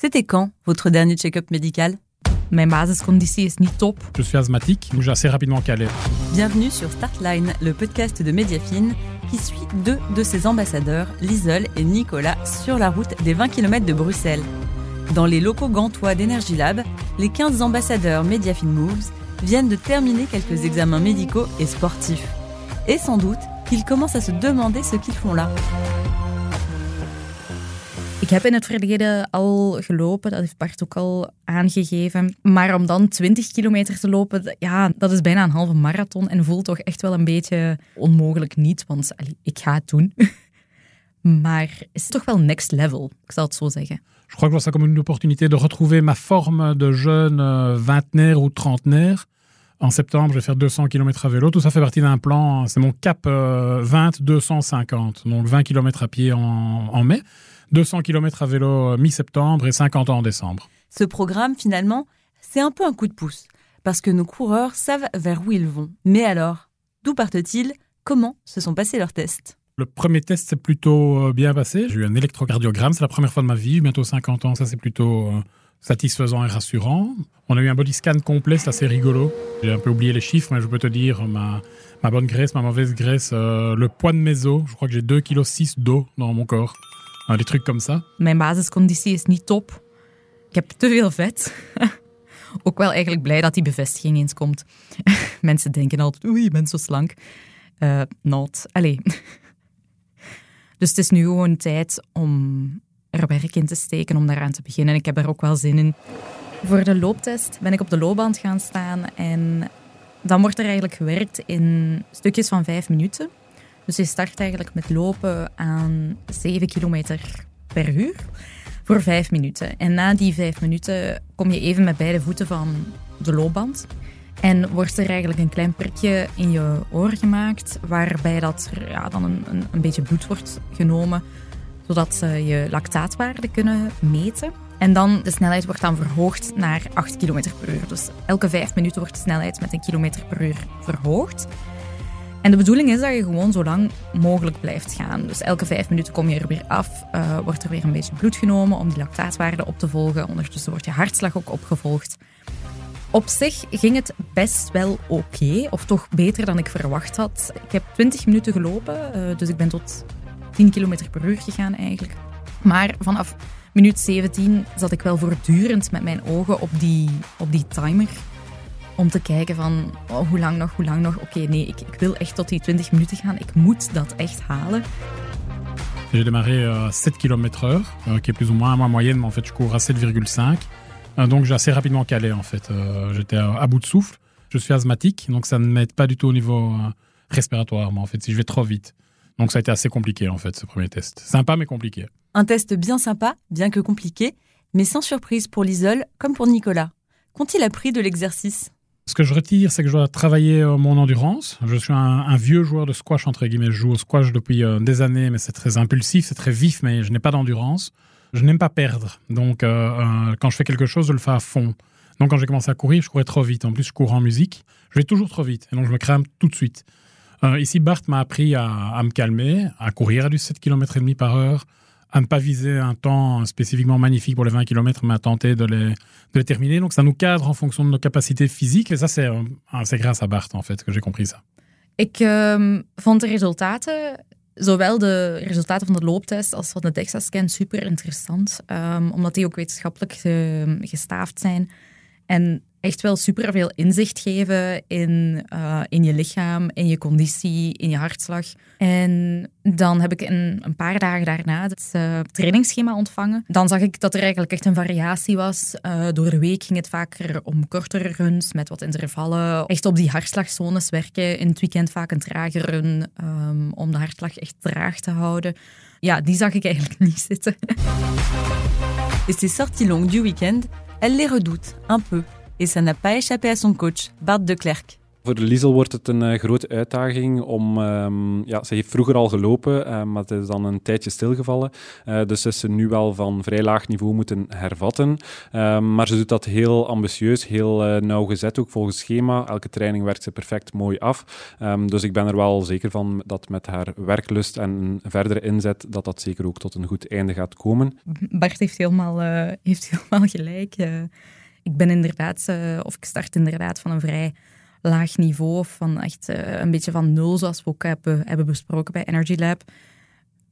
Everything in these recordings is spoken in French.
C'était quand votre dernier check-up médical? Je suis asthmatique, donc j'ai assez rapidement calé. Bienvenue sur Startline, le podcast de Mediafine qui suit deux de ses ambassadeurs, Lisol et Nicolas, sur la route des 20 km de Bruxelles. Dans les locaux gantois d'Energy Lab, les 15 ambassadeurs Mediafine Moves viennent de terminer quelques examens médicaux et sportifs. Et sans doute qu'ils commencent à se demander ce qu'ils font là. Ik heb in het verleden al gelopen, dat heeft Bart ook al aangegeven. Maar om dan 20 kilometer te lopen, ja, dat is bijna een halve marathon en voelt toch echt wel een beetje onmogelijk niet, want ik ga het doen. maar is toch wel next level, ik zal het zo zeggen. Je crois que ça comme une opportunité de retrouver ma forme de jeune euh, vingtenaire ou trentenaire. En septembre, je vais faire 200 km à vélo. Tout ça fait partie d'un plan. C'est mon cap euh, 20-250. Donc 20 km à pied en, en mai, 200 km à vélo euh, mi-septembre et 50 ans en décembre. Ce programme, finalement, c'est un peu un coup de pouce, parce que nos coureurs savent vers où ils vont. Mais alors, d'où partent-ils? Comment se sont passés leurs tests? Le premier test s'est plutôt euh, bien passé. J'ai eu un électrocardiogramme. C'est la première fois de ma vie. Bientôt 50 ans. Ça, c'est plutôt euh, satisfaisant et rassurant. On a eu un body scan complet. C'est assez rigolo. J'ai un peu oublié les chiffres, mais je peux te dire ma, ma bonne graisse, ma mauvaise graisse, euh, le poids de mes os. Je crois que j'ai 2,6 kg d'eau dans mon corps. Trucs comme ça. Mijn basisconditie is niet top. Ik heb te veel vet. Ook wel eigenlijk blij dat die bevestiging eens komt. Mensen denken altijd, oei, je bent zo slank. Eh not. Allee. Dus het is nu gewoon tijd om er werk in te steken, om daaraan te beginnen. Ik heb daar ook wel zin in. Voor de looptest ben ik op de loopband gaan staan en dan wordt er eigenlijk gewerkt in stukjes van vijf minuten. Dus je start eigenlijk met lopen aan 7 kilometer per uur voor vijf minuten. En na die vijf minuten kom je even met beide voeten van de loopband. En wordt er eigenlijk een klein prikje in je oor gemaakt, waarbij dat er ja, dan een, een, beetje bloed wordt genomen, zodat ze je lactaatwaarde kunnen meten. En dan de snelheid wordt dan verhoogd naar 8 km per uur. Dus elke vijf minuten wordt de snelheid met een kilometer per uur verhoogd. En de bedoeling is dat je gewoon zo lang mogelijk blijft gaan. Dus elke vijf minuten kom je er weer af, eh, wordt er weer een beetje bloed genomen om die lactaatwaarde op te volgen. Ondertussen wordt je hartslag ook opgevolgd. Op zich ging het best wel oké, of toch beter dan ik verwacht had. Ik heb 20 minuten gelopen, eh, dus ik ben tot 10 km per uur gegaan eigenlijk. Maar vanaf minuut 17 zat ik wel voortdurend met mijn ogen op die, op die timer. Om te kijken van, oh, hoe lang nog, hoe lang nog? Oké, nee, ik, ik wil echt tot die 20 minuten gaan. Ik moet dat echt halen. J'ai démarré à 7 km heure, euh, qui est plus ou moins ma moyenne, mais en fait, je cours à 7,5. Euh, donc, j'ai assez rapidement calé, en fait. Euh, J'étais à, bout de souffle. Je suis asthmatique, donc ça ne m'aide pas du tout au niveau respiratoire, moi, en fait, si je vais trop vite. Donc, ça a été assez compliqué, en fait, ce premier test. Sympa, mais compliqué. Un test bien sympa, bien que compliqué, mais sans surprise pour l'isole comme pour Nicolas. Qu'ont-ils appris de l'exercice? Ce que je retire, c'est que je dois travailler euh, mon endurance. Je suis un, vieux joueur de squash, entre guillemets. Je joue au squash depuis euh, des années, mais c'est très impulsif, c'est très vif, mais je n'ai pas d'endurance. Je n'aime pas perdre. Donc, euh, quand je fais quelque chose, je le fais à fond. Donc, quand j'ai commencé à courir, je courais trop vite. En plus, je cours en musique. Je vais toujours trop vite. Et donc, je me crame tout de suite. Ici, Bart m'a appris à, à me calmer, à courir à du 7 km et demi par heure, à ne pas viser un temps spécifiquement magnifique pour les 20 km, mais à tenter de les, de les terminer. Donc, ça nous cadre en fonction de nos capacités physiques. Et ça, c'est euh, grâce à Bart, en fait, que j'ai compris ça. Ik ehm, vond de resultaten, zowel de resultaten van de looptest als van de DEXA-scan, super interessant. ehm, omdat die ook wetenschappelijk ge- gestaafd zijn. Echt wel super veel inzicht geven in, eh, in je lichaam, in je conditie, in je hartslag. En dan heb ik een, een paar dagen daarna het eh, trainingsschema ontvangen. Dan zag ik dat er eigenlijk echt een variatie was. Eh, door de week ging het vaker om kortere runs met wat intervallen. Echt op die hartslagzones werken. In het weekend vaak een trage run ehm, om de hartslag echt traag te houden. Ja, die zag ik eigenlijk niet zitten. Et ces sorties longues du week-end, elle les redoute un peu. Et ça n'a pas échappé à son coach, Bart de Klerk. Voor Liesel wordt het een uh, grote uitdaging om... Um, ja, ze heeft vroeger al gelopen, uh, maar het is dan een tijdje stilgevallen. Uh, dus is ze nu wel van vrij laag niveau moeten hervatten. Um, maar ze doet dat heel ambitieus, heel nauwgezet, ook volgens schema. Elke training werkt ze perfect mooi af. Um, dus ik ben er wel zeker van dat met haar werklust en verdere inzet, dat dat zeker ook tot een goed einde gaat komen. Bart heeft helemaal, heeft helemaal gelijk. Ik ben inderdaad, of ik start inderdaad van een vrij laag niveau, van echt uh, een beetje van nul, zoals we ook hebben, hebben besproken bij Energy Lab.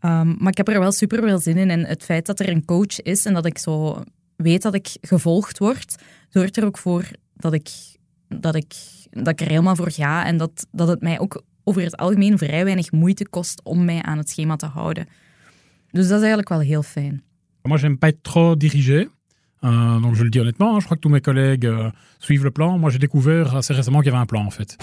Um, maar ik heb er wel super veel zin in. En het feit dat er een coach is en dat ik zo weet dat ik gevolgd word, zorgt er ook voor dat ik, dat ik, dat ik er helemaal voor ga. En dat, dat het mij ook over het algemeen vrij weinig moeite kost om mij aan het schema te houden. Dus dat is eigenlijk wel heel fijn. Moi, j'aime pas être trop dirigé. Euh, donc je le dis honnêtement, hein, je crois que tous mes collègues euh, suivent le plan. Moi j'ai découvert assez récemment qu'il y avait un plan en fait.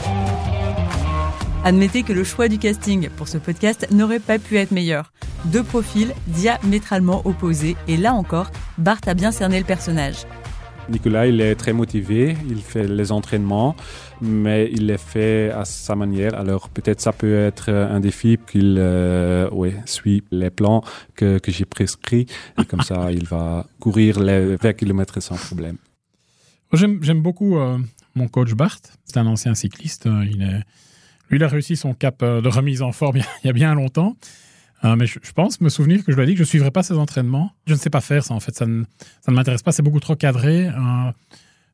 Admettez que le choix du casting pour ce podcast n'aurait pas pu être meilleur. Deux profils diamétralement opposés et là encore, Bart a bien cerné le personnage. Nicolas, il est très motivé, il fait les entraînements, mais il les fait à sa manière. Alors peut-être ça peut être un défi qu'il euh, suit les plans que, que j'ai prescrits et comme ça il va courir les 20 km sans problème. J'aime beaucoup euh, mon coach Bart, c'est un ancien cycliste. Euh, lui, il a réussi son cap de remise en forme il y a bien longtemps. Euh, mais je, je, pense me souvenir que je lui ai dit que je ne suivrais pas ses entraînements. Je ne sais pas faire ça, en fait. Ça ne, ça ne m'intéresse pas. C'est beaucoup trop cadré. Euh,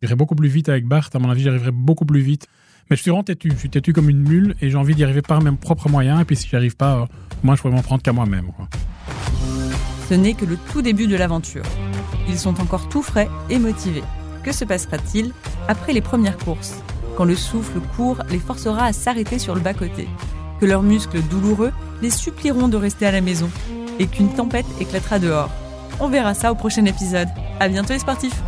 J'irai beaucoup plus vite avec Bart. À mon avis, j'arriverai beaucoup plus vite. Mais je suis vraiment têtu. Je suis têtu comme une mule et j'ai envie d'y arriver par mes propres moyens. Et puis si j'y arrive pas, euh, moi, je pourrais m'en prendre qu'à moi-même. Ce n'est que le tout début de l'aventure. Ils sont encore tout frais et motivés. Que se passera-t-il après les premières courses? Quand le souffle court les forcera à s'arrêter sur le bas-côté que leurs muscles douloureux les supplieront de rester à la maison et qu'une tempête éclatera dehors. On verra ça au prochain épisode. À bientôt les sportifs.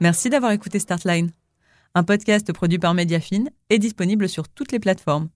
Merci d'avoir écouté Startline. Un podcast produit par Mediafine est disponible sur toutes les plateformes.